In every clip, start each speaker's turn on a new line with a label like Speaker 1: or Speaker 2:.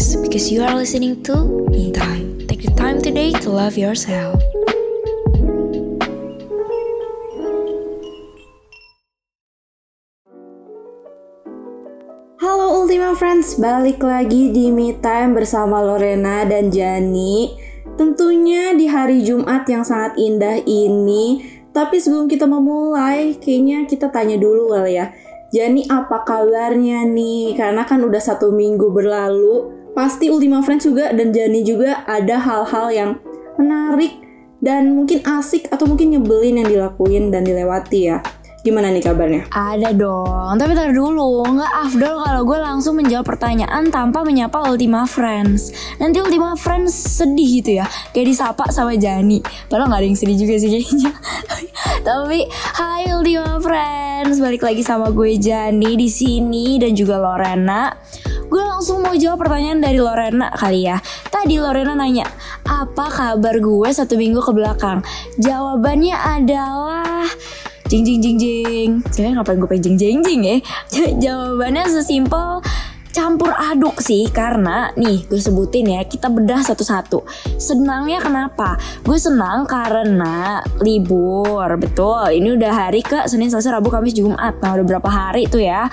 Speaker 1: Relax because you are listening to Me Time. Take the time today to love yourself.
Speaker 2: Halo Ultima Friends, balik lagi di Me Time bersama Lorena dan Jani. Tentunya di hari Jumat yang sangat indah ini, tapi sebelum kita memulai, kayaknya kita tanya dulu kali ya. Jani apa kabarnya nih? Karena kan udah satu minggu berlalu, pasti Ultima Friends juga dan Jani juga ada hal-hal yang menarik dan mungkin asik atau mungkin nyebelin yang dilakuin dan dilewati ya. Gimana nih kabarnya?
Speaker 1: Ada dong, tapi tar dulu, nggak afdol kalau gue langsung menjawab pertanyaan tanpa menyapa Ultima Friends. Nanti Ultima Friends sedih gitu ya, kayak disapa sama Jani. Padahal nggak ada yang sedih juga sih kayaknya. tapi, hai Ultima Friends, balik lagi sama gue Jani di sini dan juga Lorena. Gue langsung mau jawab pertanyaan dari Lorena kali ya. Tadi Lorena nanya, apa kabar gue satu minggu ke belakang? Jawabannya adalah jing jing jing jing. Sebenarnya ngapain gue pengen jing jing jing ya? Jawabannya sesimpel campur aduk sih karena nih gue sebutin ya kita bedah satu-satu. Senangnya kenapa? Gue senang karena libur betul. Ini udah hari ke Senin Selasa Rabu Kamis Jumat. Nah udah berapa hari tuh ya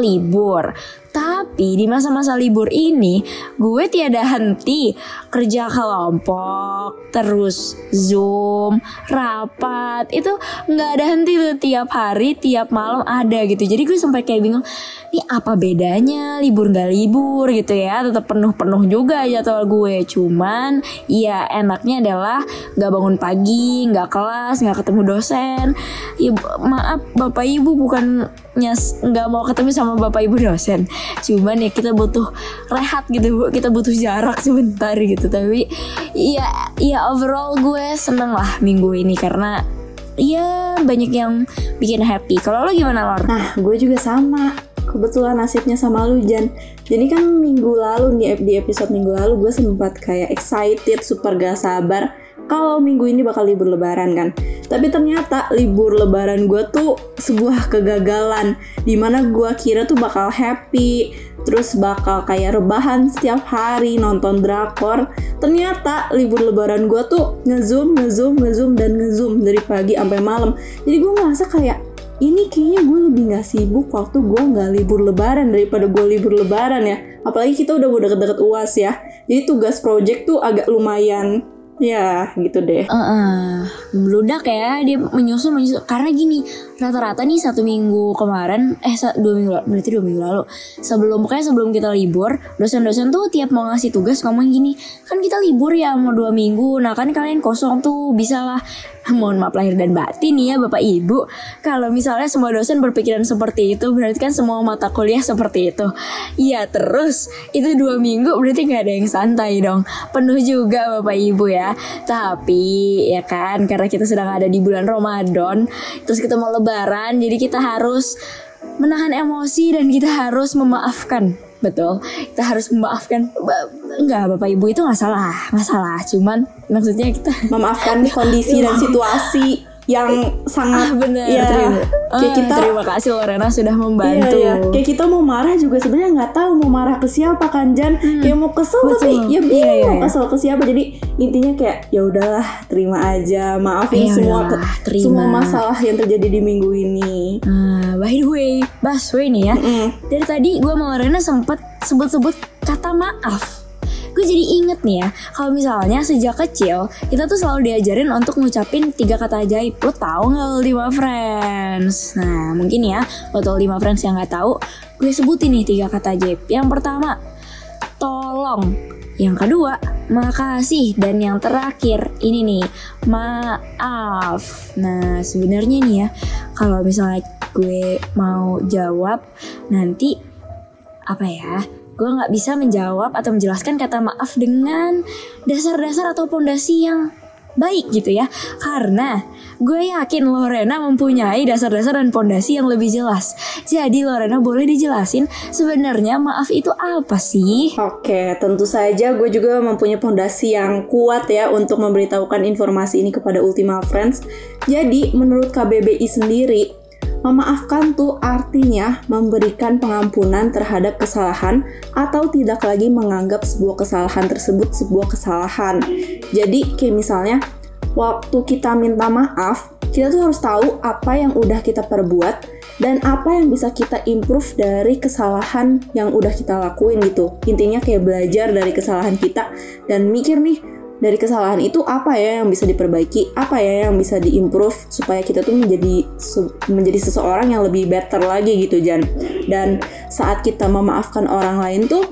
Speaker 1: libur tapi di masa-masa libur ini gue tiada henti kerja kelompok, terus zoom, rapat itu nggak ada henti tuh tiap hari, tiap malam ada gitu. Jadi gue sampai kayak bingung, ini apa bedanya libur nggak libur gitu ya? Tetap penuh-penuh juga jadwal gue. Cuman ya enaknya adalah nggak bangun pagi, nggak kelas, nggak ketemu dosen. Ya maaf bapak ibu bukan nggak mau ketemu sama bapak ibu dosen. Cuman ya kita butuh rehat gitu bu. Kita butuh jarak sebentar gitu. Tapi ya ya overall gue seneng lah minggu ini karena ya banyak yang bikin happy. Kalau lo gimana Lor?
Speaker 2: Nah gue juga sama. Kebetulan nasibnya sama lu Jan. Jadi kan minggu lalu di episode minggu lalu gue sempat kayak excited super gak sabar kalau minggu ini bakal libur lebaran kan. Tapi ternyata libur lebaran gue tuh sebuah kegagalan. Di mana gue kira tuh bakal happy, terus bakal kayak rebahan setiap hari nonton drakor. Ternyata libur lebaran gue tuh ngezoom, ngezoom, ngezoom, dan ngezoom dari pagi sampai malam. Jadi gue ngerasa kayak ini kayaknya gue lebih gak sibuk waktu gue gak libur lebaran daripada gue libur lebaran ya apalagi kita udah udah deket-deket uas ya jadi tugas project tuh agak lumayan Ya gitu deh.
Speaker 1: Uh -uh. Meludak ya dia menyusul menyusul karena gini rata-rata nih satu minggu kemarin eh dua minggu lalu berarti dua minggu lalu sebelum pokoknya sebelum kita libur dosen-dosen tuh tiap mau ngasih tugas ngomong gini kan kita libur ya mau dua minggu nah kan kalian kosong tuh bisa lah mohon maaf lahir dan batin ya bapak ibu. Kalau misalnya semua dosen berpikiran seperti itu berarti kan semua mata kuliah seperti itu. Iya terus itu dua minggu berarti nggak ada yang santai dong. Penuh juga bapak ibu ya. Tapi ya kan karena kita sedang ada di bulan Ramadan terus kita mau lebaran jadi kita harus menahan emosi dan kita harus memaafkan betul kita harus memaafkan enggak bapak ibu itu nggak salah nggak salah cuman maksudnya kita
Speaker 2: memaafkan kondisi dan situasi yang sangat
Speaker 1: ah, benar
Speaker 2: ya,
Speaker 1: terima.
Speaker 2: kayak
Speaker 1: ah,
Speaker 2: kita
Speaker 1: terima kasih Lorena sudah membantu
Speaker 2: iya, iya. kayak kita mau marah juga sebenarnya nggak tahu mau marah ke siapa kan Jan hmm. kayak mau kesel
Speaker 1: Betul.
Speaker 2: tapi ya bingung
Speaker 1: iya, iya, iya.
Speaker 2: kesel ke siapa jadi intinya kayak ya udahlah terima aja maafin
Speaker 1: Ya
Speaker 2: semua
Speaker 1: terima.
Speaker 2: semua masalah yang terjadi di minggu ini
Speaker 1: Nah, by the way, Baswe nih ya.
Speaker 2: Mm-mm.
Speaker 1: Dari tadi gue sama Lorena sempet sebut-sebut kata maaf. Gue jadi inget nih ya, kalau misalnya sejak kecil kita tuh selalu diajarin untuk ngucapin tiga kata ajaib. Lo tau nggak lo lima friends? Nah mungkin ya, buat lo lima friends yang nggak tahu, gue sebutin nih tiga kata ajaib. Yang pertama, tolong. Yang kedua, makasih dan yang terakhir ini nih, maaf. Nah, sebenarnya nih ya, kalau misalnya gue mau jawab nanti apa ya? Gue nggak bisa menjawab atau menjelaskan kata maaf dengan dasar-dasar atau pondasi yang baik gitu ya karena gue yakin Lorena mempunyai dasar-dasar dan pondasi yang lebih jelas jadi Lorena boleh dijelasin sebenarnya maaf itu apa sih
Speaker 2: Oke, tentu saja gue juga mempunyai pondasi yang kuat ya untuk memberitahukan informasi ini kepada Ultima Friends. Jadi, menurut KBBI sendiri, Memaafkan tuh artinya memberikan pengampunan terhadap kesalahan atau tidak lagi menganggap sebuah kesalahan tersebut sebuah kesalahan. Jadi kayak misalnya waktu kita minta maaf, kita tuh harus tahu apa yang udah kita perbuat dan apa yang bisa kita improve dari kesalahan yang udah kita lakuin gitu. Intinya kayak belajar dari kesalahan kita dan mikir nih dari kesalahan itu apa ya yang bisa diperbaiki, apa ya yang bisa diimprove supaya kita tuh menjadi menjadi seseorang yang lebih better lagi gitu Jan. Dan saat kita memaafkan orang lain tuh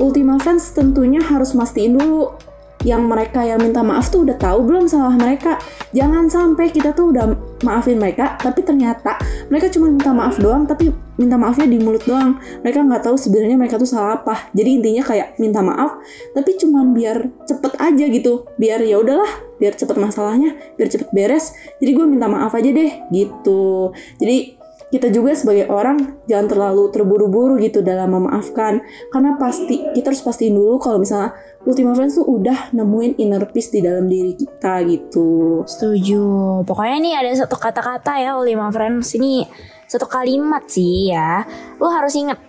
Speaker 2: Ultima Friends tentunya harus mastiin dulu yang mereka yang minta maaf tuh udah tahu belum salah mereka. Jangan sampai kita tuh udah maafin mereka, tapi ternyata mereka cuma minta maaf doang, tapi minta maafnya di mulut doang. Mereka nggak tahu sebenarnya mereka tuh salah apa. Jadi intinya kayak minta maaf, tapi cuma biar cepet aja gitu, biar ya udahlah, biar cepet masalahnya, biar cepet beres. Jadi gue minta maaf aja deh, gitu. Jadi kita juga sebagai orang jangan terlalu terburu-buru gitu dalam memaafkan karena pasti kita harus pastiin dulu kalau misalnya Ultima Friends tuh udah nemuin inner peace di dalam diri kita gitu.
Speaker 1: Setuju. Pokoknya nih ada satu kata-kata ya Ultima Friends ini satu kalimat sih ya. Lo harus inget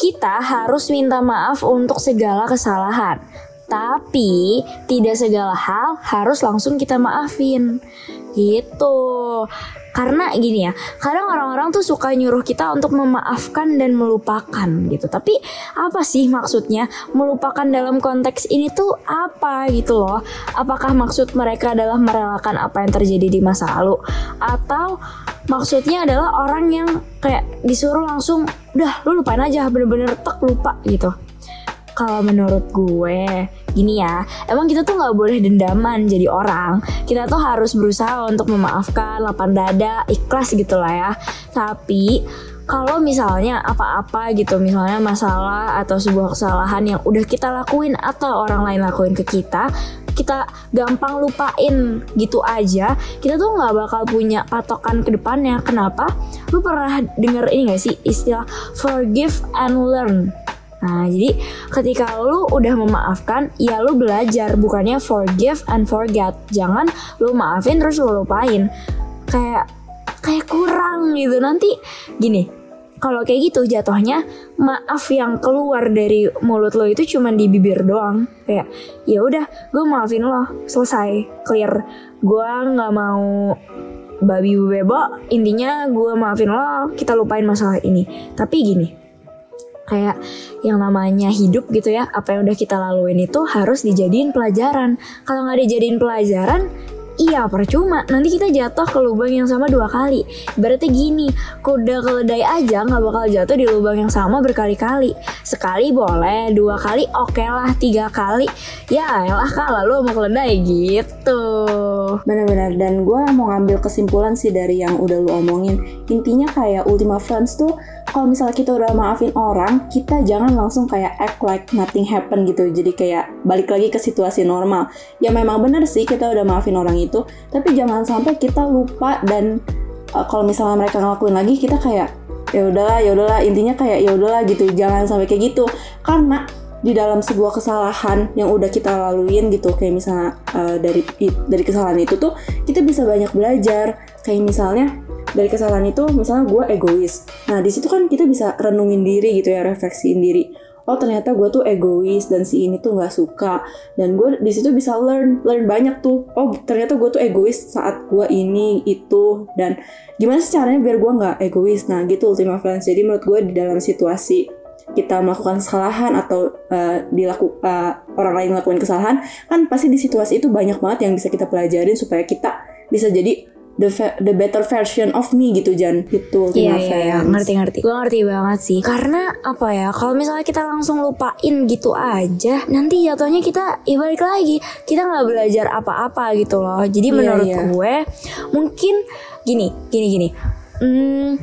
Speaker 1: kita harus minta maaf untuk segala kesalahan. Tapi tidak segala hal harus langsung kita maafin. Gitu. Karena gini ya, kadang orang-orang tuh suka nyuruh kita untuk memaafkan dan melupakan gitu. Tapi apa sih maksudnya melupakan dalam konteks ini tuh apa gitu loh? Apakah maksud mereka adalah merelakan apa yang terjadi di masa lalu atau maksudnya adalah orang yang kayak disuruh langsung udah lu lupain aja bener-bener tak lupa gitu kalau menurut gue gini ya emang kita tuh nggak boleh dendaman jadi orang. Kita tuh harus berusaha untuk memaafkan lapang dada ikhlas gitu lah ya. Tapi kalau misalnya apa-apa gitu misalnya masalah atau sebuah kesalahan yang udah kita lakuin atau orang lain lakuin ke kita kita gampang lupain gitu aja kita tuh nggak bakal punya patokan ke depannya. Kenapa? Lu pernah denger ini gak sih? Istilah forgive and learn Nah, jadi ketika lu udah memaafkan, ya lu belajar, bukannya forgive and forget. Jangan lu maafin terus lu lupain. Kayak kayak kurang gitu. Nanti gini, kalau kayak gitu jatuhnya maaf yang keluar dari mulut lo itu cuma di bibir doang. Kayak ya udah, gue maafin lo, selesai, clear. Gue nggak mau babi bebo intinya gue maafin lo kita lupain masalah ini tapi gini kayak yang namanya hidup gitu ya apa yang udah kita laluin itu harus dijadiin pelajaran. Kalau nggak dijadiin pelajaran Iya percuma, nanti kita jatuh ke lubang yang sama dua kali. Berarti gini, kuda keledai aja nggak bakal jatuh di lubang yang sama berkali-kali. Sekali boleh, dua kali oke okay lah, tiga kali. Ya elah kalah lu mau keledai gitu.
Speaker 2: Bener-bener, dan gue mau ngambil kesimpulan sih dari yang udah lu omongin. Intinya kayak Ultima Friends tuh kalau misalnya kita udah maafin orang, kita jangan langsung kayak act like nothing happen gitu. Jadi kayak balik lagi ke situasi normal. Ya memang bener sih kita udah maafin orang itu, tapi jangan sampai kita lupa dan uh, kalau misalnya mereka ngelakuin lagi kita kayak ya udahlah ya udahlah intinya kayak ya udahlah gitu jangan sampai kayak gitu karena di dalam sebuah kesalahan yang udah kita laluin gitu. Kayak misalnya uh, dari dari kesalahan itu tuh kita bisa banyak belajar. Kayak misalnya dari kesalahan itu misalnya gue egois. Nah di situ kan kita bisa renungin diri gitu ya refleksiin diri. Oh ternyata gue tuh egois dan si ini tuh nggak suka. Dan gue di situ bisa learn learn banyak tuh. Oh ternyata gue tuh egois saat gue ini itu. Dan gimana caranya biar gue nggak egois? Nah gitu ultima friends jadi menurut gue di dalam situasi kita melakukan kesalahan atau uh, dilaku uh, orang lain melakukan kesalahan kan pasti di situasi itu banyak banget yang bisa kita pelajarin supaya kita bisa jadi the the better version of me gitu Jan. Gitu
Speaker 1: iya iya iya. ngerti ngerti. Gue ngerti banget sih. Karena apa ya kalau misalnya kita langsung lupain gitu aja nanti jatuhnya kita ya balik lagi kita nggak belajar apa-apa gitu loh. Jadi yeah, menurut yeah. gue mungkin gini gini gini. Hmm,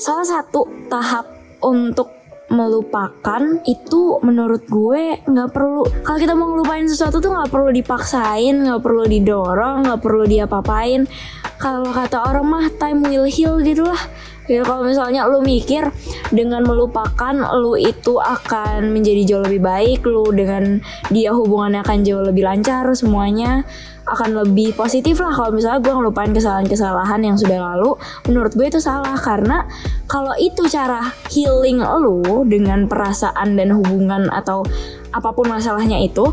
Speaker 1: salah satu tahap untuk melupakan itu menurut gue nggak perlu. Kalau kita mau ngelupain sesuatu tuh nggak perlu dipaksain nggak perlu didorong nggak perlu diapa-apain. Kalau kata orang mah time will heal gitu lah gitu kalau misalnya lu mikir dengan melupakan lu itu akan menjadi jauh lebih baik lu dengan dia hubungannya akan jauh lebih lancar semuanya akan lebih positif lah. Kalau misalnya gue ngelupain kesalahan-kesalahan yang sudah lalu menurut gue itu salah. Karena kalau itu cara healing lu dengan perasaan dan hubungan atau apa pun masalahnya itu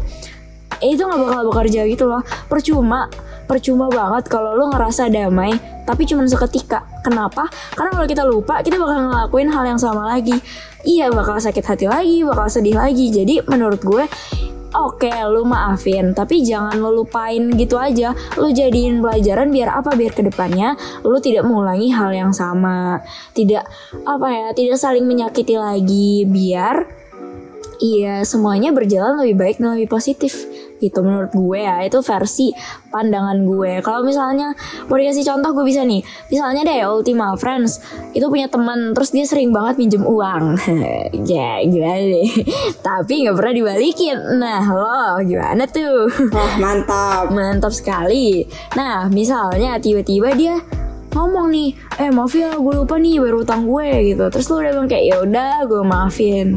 Speaker 1: eh, itu nggak bakal bekerja gitu loh. Percuma percuma banget kalau lo ngerasa damai tapi cuma seketika kenapa karena kalau kita lupa kita bakal ngelakuin hal yang sama lagi iya bakal sakit hati lagi bakal sedih lagi jadi menurut gue Oke, lu maafin, tapi jangan lu lupain gitu aja. Lu jadiin pelajaran biar apa? Biar ke depannya lu tidak mengulangi hal yang sama. Tidak apa ya, tidak saling menyakiti lagi. Biar iya semuanya berjalan lebih baik dan lebih positif. Gitu menurut gue ya itu versi pandangan gue. Kalau misalnya mau dikasih contoh gue bisa nih. Misalnya deh Ultima Friends itu punya teman terus dia sering banget minjem uang. Ya gimana deh? Tapi nggak pernah dibalikin. Nah lo gimana tuh?
Speaker 2: Wah mantap.
Speaker 1: Mantap sekali. Nah misalnya tiba-tiba dia ngomong nih eh maaf ya gue lupa nih bayar utang gue gitu. Terus lo udah bilang kayak ya udah gue maafin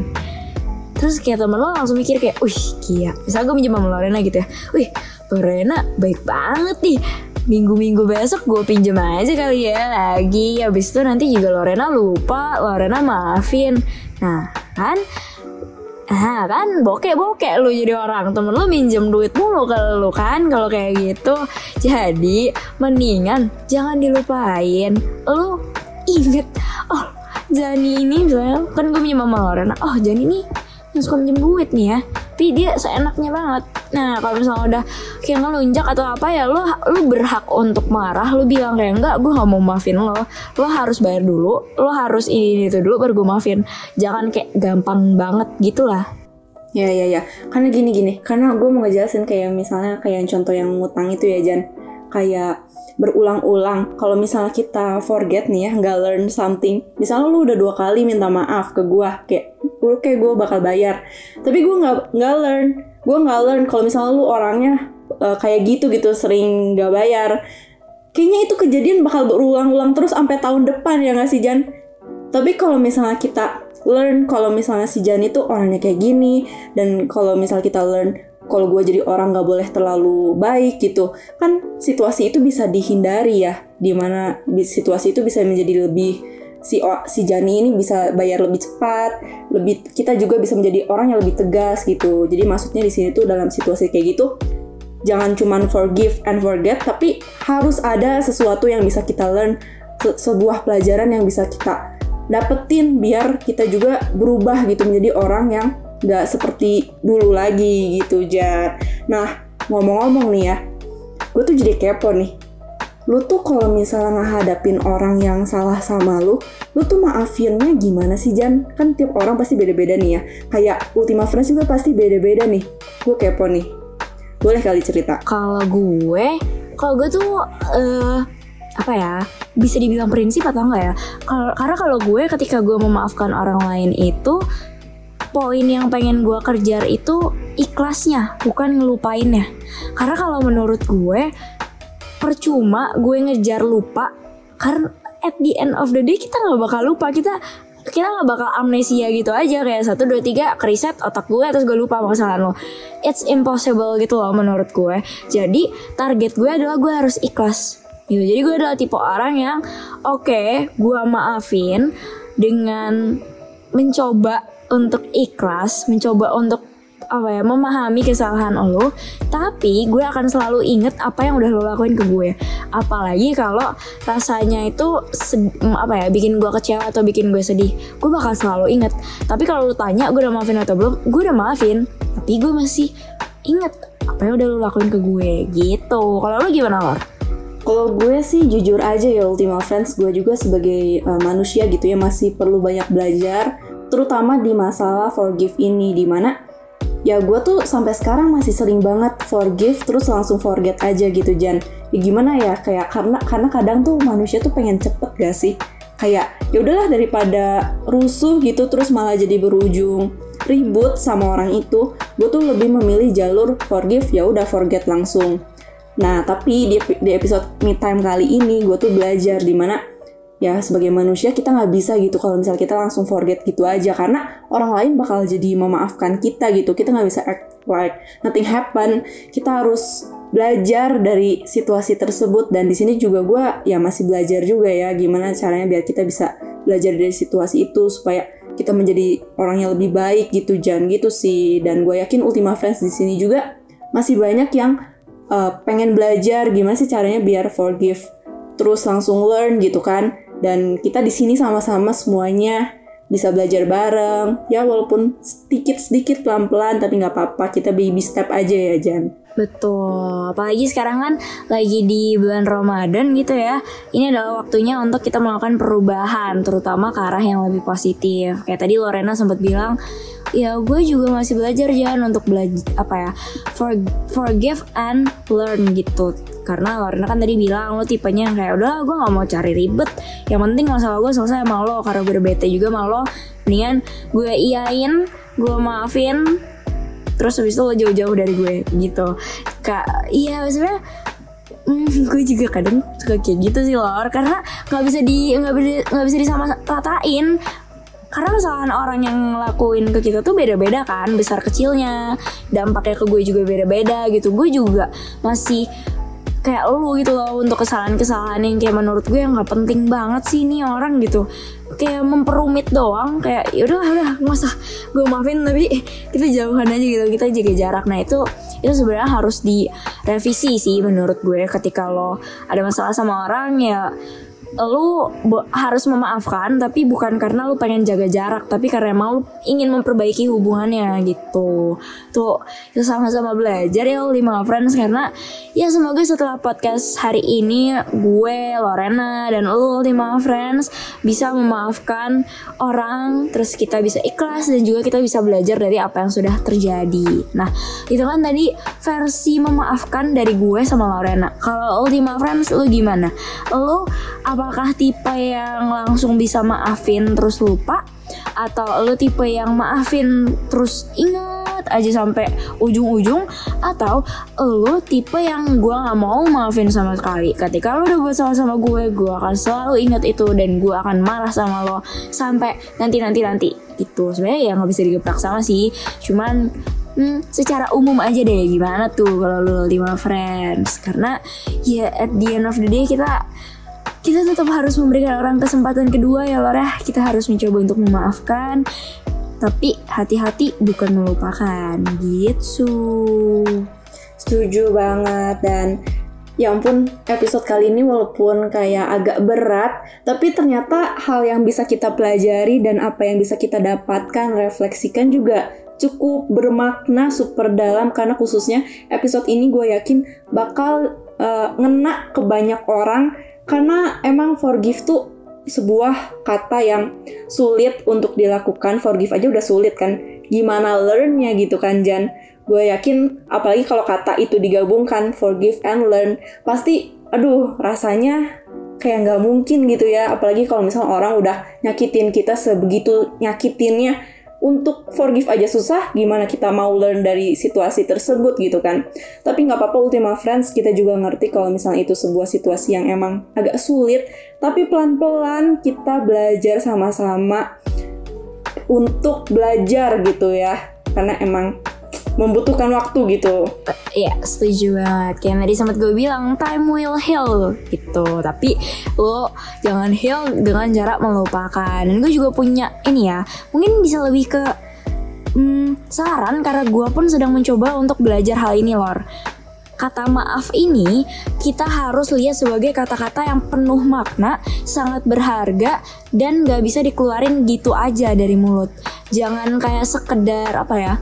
Speaker 1: terus kayak temen lo langsung mikir kayak wih kia misalnya gue minjem sama Lorena gitu ya wih Lorena baik banget nih. Minggu-minggu besok gue pinjem aja kali ya lagi. Habis itu nanti juga Lorena lupa Lorena maafin. Nah kan? Ah kan? Bokek-bokek lu jadi orang. Temen lu minjem duit mulu ke lu kan? Kalau kayak gitu. Jadi mendingan jangan dilupain. Lu inget Oh Jani ini misalnya Kan gue minjem sama Lorena Oh Jani ini yang suka minjem duit nih ya tapi dia seenaknya banget. Nah kalau misalnya udah kayak ngelunjak atau apa ya lo lo berhak untuk marah. Lo bilang kayak enggak gue gak mau maafin lo. Lo harus bayar dulu. Lo harus ini itu dulu baru gue maafin. Jangan kayak gampang banget gitulah.
Speaker 2: Ya ya ya, karena gini gini, karena gue mau ngejelasin kayak misalnya kayak contoh yang ngutang itu ya Jan, kayak berulang-ulang. Kalau misalnya kita forget nih ya, nggak learn something. Misalnya lu udah dua kali minta maaf ke gue, kayak lu kayak gue bakal bayar, tapi gue nggak nggak learn, gue nggak learn. Kalau misalnya lu orangnya uh, kayak gitu gitu sering nggak bayar, kayaknya itu kejadian bakal berulang-ulang terus sampai tahun depan ya nggak sih Jan? Tapi kalau misalnya kita learn kalau misalnya si Jan itu orangnya kayak gini dan kalau misalnya kita learn kalau gue jadi orang nggak boleh terlalu baik gitu kan situasi itu bisa dihindari ya di mana situasi itu bisa menjadi lebih si si Jani ini bisa bayar lebih cepat lebih kita juga bisa menjadi orang yang lebih tegas gitu. Jadi maksudnya di sini tuh dalam situasi kayak gitu jangan cuman forgive and forget tapi harus ada sesuatu yang bisa kita learn se sebuah pelajaran yang bisa kita dapetin biar kita juga berubah gitu menjadi orang yang nggak seperti dulu lagi gitu Jar. Nah ngomong-ngomong nih ya, gue tuh jadi kepo nih. Lu tuh kalau misalnya ngehadapin orang yang salah sama lu, lu tuh maafinnya gimana sih Jan? Kan tiap orang pasti beda-beda nih ya. Kayak Ultima Friends juga pasti beda-beda nih. Gue kepo nih. Boleh kali cerita?
Speaker 1: Kalau gue, kalau gue tuh uh, apa ya bisa dibilang prinsip atau enggak ya kalo, karena kalau gue ketika gue memaafkan orang lain itu poin yang pengen gue kerjar itu ikhlasnya bukan ngelupainnya. Karena kalau menurut gue percuma gue ngejar lupa karena at the end of the day kita nggak bakal lupa. Kita kita nggak bakal amnesia gitu aja kayak satu dua tiga keriset otak gue terus gue lupa kesalahan lo. It's impossible gitu loh menurut gue. Jadi target gue adalah gue harus ikhlas. Gitu. Jadi gue adalah tipe orang yang oke okay, gue maafin dengan mencoba untuk ikhlas mencoba untuk apa ya memahami kesalahan lo tapi gue akan selalu inget apa yang udah lo lakuin ke gue. Apalagi kalau rasanya itu apa ya bikin gue kecewa atau bikin gue sedih gue bakal selalu inget. Tapi kalau lo tanya gue udah maafin atau belum? Gue udah maafin tapi gue masih inget apa yang udah lo lakuin ke gue gitu. Kalau lo gimana lo
Speaker 2: kalau gue sih jujur aja ya Ultima Friends, gue juga sebagai uh, manusia gitu ya masih perlu banyak belajar, terutama di masalah forgive ini, di mana ya gue tuh sampai sekarang masih sering banget forgive terus langsung forget aja gitu Jan. Ya gimana ya kayak karena karena kadang tuh manusia tuh pengen cepet gak sih? Kayak ya udahlah daripada rusuh gitu terus malah jadi berujung ribut sama orang itu, gue tuh lebih memilih jalur forgive ya udah forget langsung Nah, tapi di, di episode me time kali ini gue tuh belajar di mana ya sebagai manusia kita nggak bisa gitu kalau misalnya kita langsung forget gitu aja. Karena orang lain bakal jadi memaafkan kita gitu. Kita nggak bisa act like nothing happen. Kita harus belajar dari situasi tersebut. Dan di sini juga gue ya masih belajar juga ya gimana caranya biar kita bisa belajar dari situasi itu supaya kita menjadi orang yang lebih baik gitu. Jangan gitu sih. Dan gue yakin Ultima Friends di sini juga masih banyak yang uh, pengen belajar gimana sih caranya biar forgive terus langsung learn gitu kan dan kita di sini sama-sama semuanya bisa belajar bareng ya walaupun sedikit sedikit pelan pelan tapi nggak apa-apa kita baby step aja ya Jan
Speaker 1: Betul, apalagi sekarang kan lagi di bulan Ramadan gitu ya. Ini adalah waktunya untuk kita melakukan perubahan, terutama ke arah yang lebih positif. Kayak tadi Lorena sempat bilang, ya gue juga masih belajar jangan untuk belajar apa ya, for, forgive and learn gitu. Karena Lorena kan tadi bilang lo tipenya yang kayak udah gue nggak mau cari ribet. Yang penting masalah gue selesai sama lo karena gue udah bete juga sama lo. Mendingan gue iyain, gue maafin, terus habis itu lo jauh-jauh dari gue gitu. Kak iya maksudnya Hmm, gue juga kadang suka kayak gitu sih lor. Karena nggak bisa di nggak bisa nggak bisa disama ratain karena kesalahan orang yang ngelakuin ke kita tuh beda-beda kan besar kecilnya. Dampaknya ke gue juga beda-beda gitu. Gue juga masih kayak lu gitu loh untuk kesalahan-kesalahan yang kayak menurut gue yang nggak penting banget sih ini orang gitu. Kayak memperumit doang kayak yaudah udah masa gue maafin tapi kita jauhan aja gitu kita jaga jarak. Nah itu itu sebenarnya harus direvisi sih menurut gue ketika lo ada masalah sama orang ya lu harus memaafkan tapi bukan karena lu pengen jaga jarak tapi karena lu ingin memperbaiki hubungannya gitu. Tuh itu sama-sama belajar ya lima friends karena ya semoga setelah podcast hari ini gue Lorena dan lu lima friends bisa memaafkan orang terus kita bisa ikhlas dan juga kita bisa belajar dari apa yang sudah terjadi. Nah itu kan tadi versi memaafkan dari gue sama Lorena. Kalau lima friends lu gimana? Lu apa apakah tipe yang langsung bisa maafin terus lupa? Atau lo tipe yang maafin terus ingat aja sampai ujung-ujung? Atau lo tipe yang gue nggak mau maafin sama sekali? Ketika lo udah buat salah sama gue gue akan selalu ingat itu dan gue akan marah sama lo sampai nanti nanti nanti. Gitu sebenarnya ya nggak bisa digeprak sama sih. Cuman hmm, secara umum aja deh gimana tuh kalau lo lima friends? Karena ya at the end of the day kita kita tetap harus memberikan orang kesempatan kedua ya Lorah. Kita harus mencoba untuk memaafkan, tapi hati-hati bukan melupakan. Gitu.
Speaker 2: Setuju banget. Dan Ya ampun, episode kali ini walaupun kayak agak berat, tapi ternyata hal yang bisa kita pelajari dan apa yang bisa kita dapatkan, refleksikan juga cukup bermakna super dalam. Karena khususnya episode ini gue yakin bakal uh, ngena ke banyak orang karena emang forgive tuh sebuah kata yang sulit untuk dilakukan. Forgive aja udah sulit kan. Gimana learnnya gitu kan Jan? Gue yakin apalagi kalau kata itu digabungkan forgive and learn pasti aduh rasanya kayak nggak mungkin gitu ya. Apalagi kalau misalnya orang udah nyakitin kita sebegitu nyakitinnya untuk forgive aja susah, gimana kita mau learn dari situasi tersebut gitu kan. Tapi nggak apa-apa Ultima Friends, kita juga ngerti kalau misalnya itu sebuah situasi yang emang agak sulit, tapi pelan-pelan kita belajar sama-sama untuk belajar gitu ya. Karena emang membutuhkan waktu gitu.
Speaker 1: Iya, setuju banget. Kayak tadi sempat gue bilang time will heal gitu. Tapi lo jangan heal dengan cara melupakan. Dan gue juga punya ini ya, mungkin bisa lebih ke hmm, saran karena gue pun sedang mencoba untuk belajar hal ini lor. Kata maaf ini kita harus lihat sebagai kata-kata yang penuh makna, sangat berharga, dan gak bisa dikeluarin gitu aja dari mulut. Jangan kayak sekedar apa ya,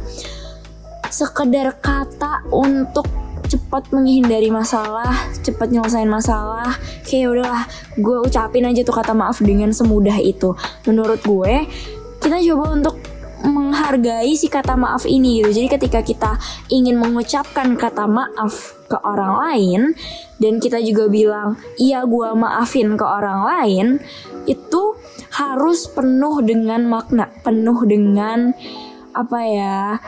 Speaker 1: sekedar kata untuk cepat menghindari masalah, cepat nyelesain masalah. Kayak udahlah, gue ucapin aja tuh kata maaf dengan semudah itu. Menurut gue, kita coba untuk menghargai si kata maaf ini gitu. Jadi ketika kita ingin mengucapkan kata maaf ke orang lain dan kita juga bilang iya gue maafin ke orang lain, itu harus penuh dengan makna, penuh dengan apa ya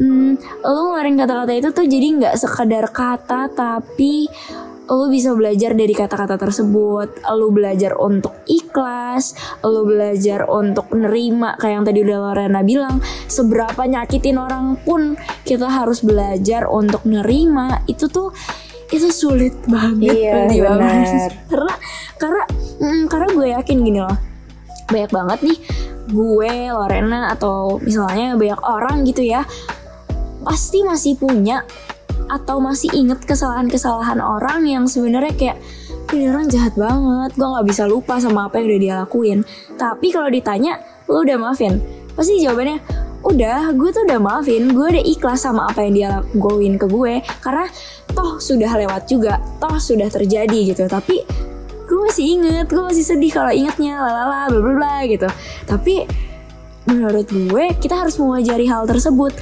Speaker 1: hmm, lo ngeluarin kata-kata itu tuh jadi nggak sekedar kata tapi lu bisa belajar dari kata-kata tersebut, lu belajar untuk ikhlas, lu belajar untuk nerima kayak yang tadi udah Lorena bilang, seberapa nyakitin orang pun kita harus belajar untuk nerima. Itu tuh itu sulit banget
Speaker 2: Iya, benar.
Speaker 1: karena karena mm, karena gue yakin gini loh banyak banget nih gue Lorena atau misalnya banyak orang gitu ya pasti masih punya atau masih inget kesalahan-kesalahan orang yang sebenarnya kayak ini orang jahat banget gue nggak bisa lupa sama apa yang udah dia lakuin. Tapi kalau ditanya lu udah maafin? Pasti jawabannya udah gue tuh udah maafin gue udah ikhlas sama apa yang dia lakuin ke gue karena toh sudah lewat juga toh sudah terjadi gitu. Tapi gue masih inget gue masih sedih kalau ingetnya lalala bla bla bla gitu. Tapi menurut gue kita harus mengajari hal tersebut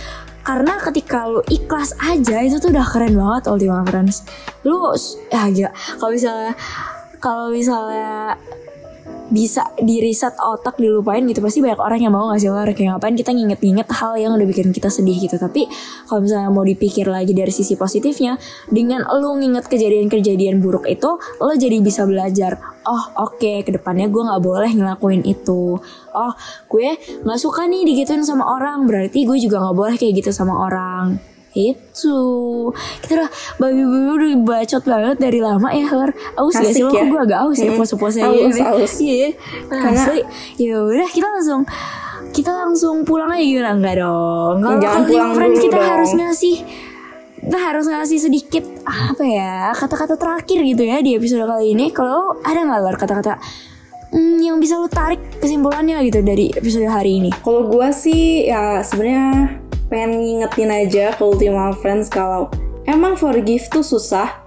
Speaker 1: karena ketika lu ikhlas aja itu tuh udah keren banget Ultima Friends. Lu ya gila. Kalau misalnya kalau misalnya bisa di reset otak dilupain gitu. Pasti banyak orang yang mau ngasih luar kayak ngapain kita nginget-nginget hal yang udah bikin kita sedih gitu. Tapi kalau misalnya mau dipikir lagi dari sisi positifnya dengan lu nginget kejadian-kejadian buruk itu lo jadi bisa belajar oh oke ke depannya gue nggak boleh ngelakuin itu. Oh gue nggak suka nih digituin sama orang berarti gue juga nggak boleh kayak gitu sama orang itu. Kita udah babi-babi udah bacot banget dari lama ya Lor aus gak sih? Lo
Speaker 2: ya?
Speaker 1: gue agak aus ya?
Speaker 2: Hmm.
Speaker 1: pose-pose
Speaker 2: Aus,
Speaker 1: gini
Speaker 2: aus.
Speaker 1: iya.
Speaker 2: Karena-
Speaker 1: asli. Ya udah kita langsung kita langsung pulang aja gimana? Enggak dong. Kalau
Speaker 2: pulang
Speaker 1: friends
Speaker 2: dulu
Speaker 1: kita
Speaker 2: dong.
Speaker 1: harus ngasih kita harus ngasih sedikit apa ya kata-kata terakhir gitu ya di episode kali ini. Kalau ada nggak kata-kata hmm, yang bisa lo tarik kesimpulannya? gitu dari episode hari ini.
Speaker 2: Kalau gue sih ya sebenarnya pengen ngingetin aja ke Ultima Friends kalau emang forgive tuh susah.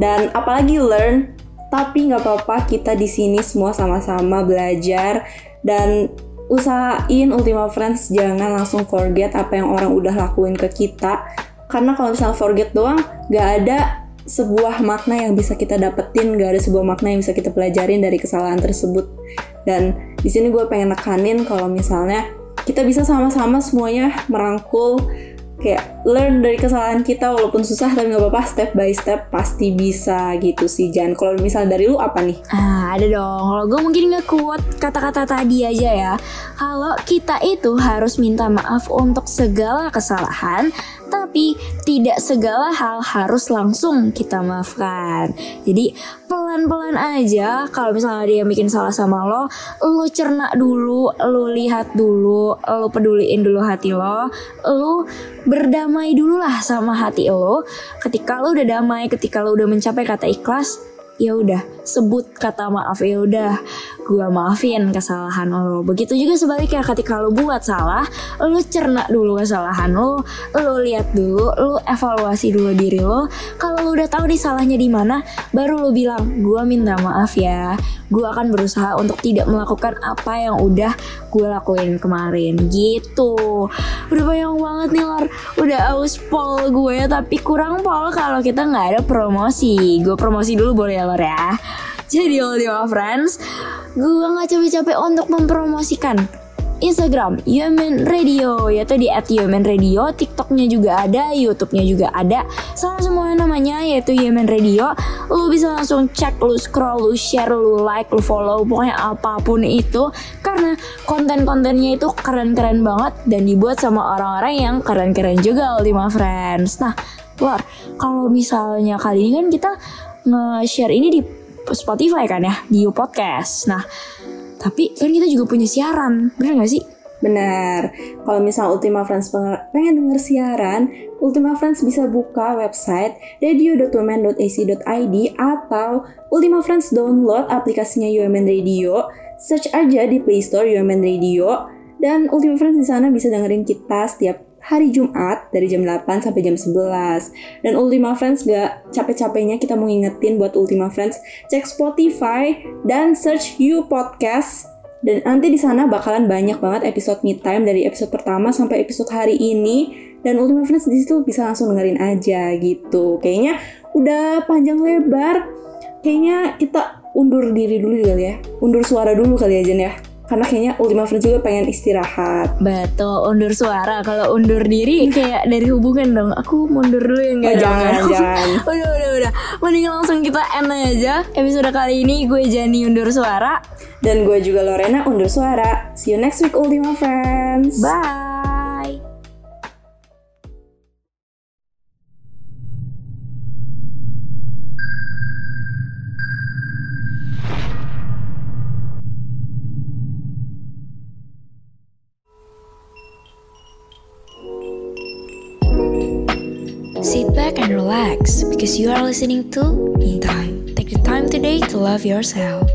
Speaker 2: Dan apalagi learn tapi nggak apa-apa kita di sini semua sama-sama belajar. Dan usahain Ultima Friends jangan langsung forget apa yang orang udah lakuin ke kita. Karena kalau misalnya forget doang nggak ada sebuah makna yang bisa kita dapetin nggak ada sebuah makna yang bisa kita pelajarin dari kesalahan tersebut. Dan di sini gue pengen nekanin kalau misalnya kita bisa sama-sama semuanya merangkul kayak learn dari kesalahan kita walaupun susah tapi nggak apa-apa step by step pasti bisa gitu sih Jan kalau misalnya dari lu apa nih
Speaker 1: Ah, ada dong. Kalau gue mungkin nge-quote kata-kata tadi aja ya. Kalau kita itu harus minta maaf untuk segala kesalahan, tapi tidak segala hal harus langsung kita maafkan. Jadi pelan-pelan aja. Kalau misalnya dia bikin salah sama lo, lo cerna dulu, lo lihat dulu, lo peduliin dulu hati lo, lo berdamai dulu lah sama hati lo. Ketika lo udah damai, ketika lo udah mencapai kata ikhlas, ya udah sebut kata maaf ya udah gua maafin kesalahan lo. Begitu juga sebaliknya ketika lo buat salah lo cerna dulu kesalahan lo lo lihat dulu lo evaluasi dulu diri lo. Kalau lo udah tahu nih salahnya di mana baru lo bilang gua minta maaf ya gua akan berusaha untuk tidak melakukan apa yang udah gue lakuin kemarin. Gitu. Udah banyak banget nih Lor udah aus pol gue tapi kurang pol kalau kita nggak ada promosi. Gue promosi dulu boleh ya Lor ya jadi Ultima Friends gue nggak capek-capek untuk mempromosikan Instagram Yemen Radio yaitu di @yemen_radio, TikToknya juga ada, YouTube-nya juga ada. Sama semua namanya yaitu Yemen Radio. Lu bisa langsung cek, lu scroll, lu share, lu like, lu follow, pokoknya apa pun itu karena konten-kontennya itu keren-keren banget dan dibuat sama orang-orang yang keren-keren juga Ultima Friends. Nah, Lor, kalau misalnya kali ini kan kita nge-share ini di Spotify kan ya, di You Podcast. Nah, tapi kan kita juga punya siaran, bener gak sih?
Speaker 2: Benar. Kalau misal Ultima Friends pengen denger siaran, Ultima Friends bisa buka website radio.women.ac.id atau Ultima Friends download aplikasinya UMN Radio, search aja di Play Store UMN Radio, dan Ultima Friends di sana bisa dengerin kita setiap hari Jumat dari jam 8 sampai jam 11. Dan Ultima Friends gak capek-capeknya kita mau ngingetin buat Ultima Friends cek Spotify dan search You Podcast dan nanti di sana bakalan banyak banget episode me time dari episode pertama sampai episode hari ini. Dan Ultima Friends di situ bisa langsung dengerin aja gitu. Kayaknya udah panjang lebar. Kayaknya kita undur diri dulu kali ya. Undur suara dulu kali ya Jen ya. Karena kayaknya Ultima Friends juga pengen istirahat.
Speaker 1: Betul, undur suara. Kalau undur diri kayak dari hubungan dong. Aku mundur dulu ya enggak
Speaker 2: Oh,
Speaker 1: dong.
Speaker 2: jangan, jangan.
Speaker 1: udah, udah, udah. Mending langsung kita end aja. Episode kali ini gue Jani undur suara.
Speaker 2: Dan gue juga Lorena undur suara. See you next week Ultima Friends.
Speaker 1: Bye. Because you are listening to In Time. Take the time today to love yourself.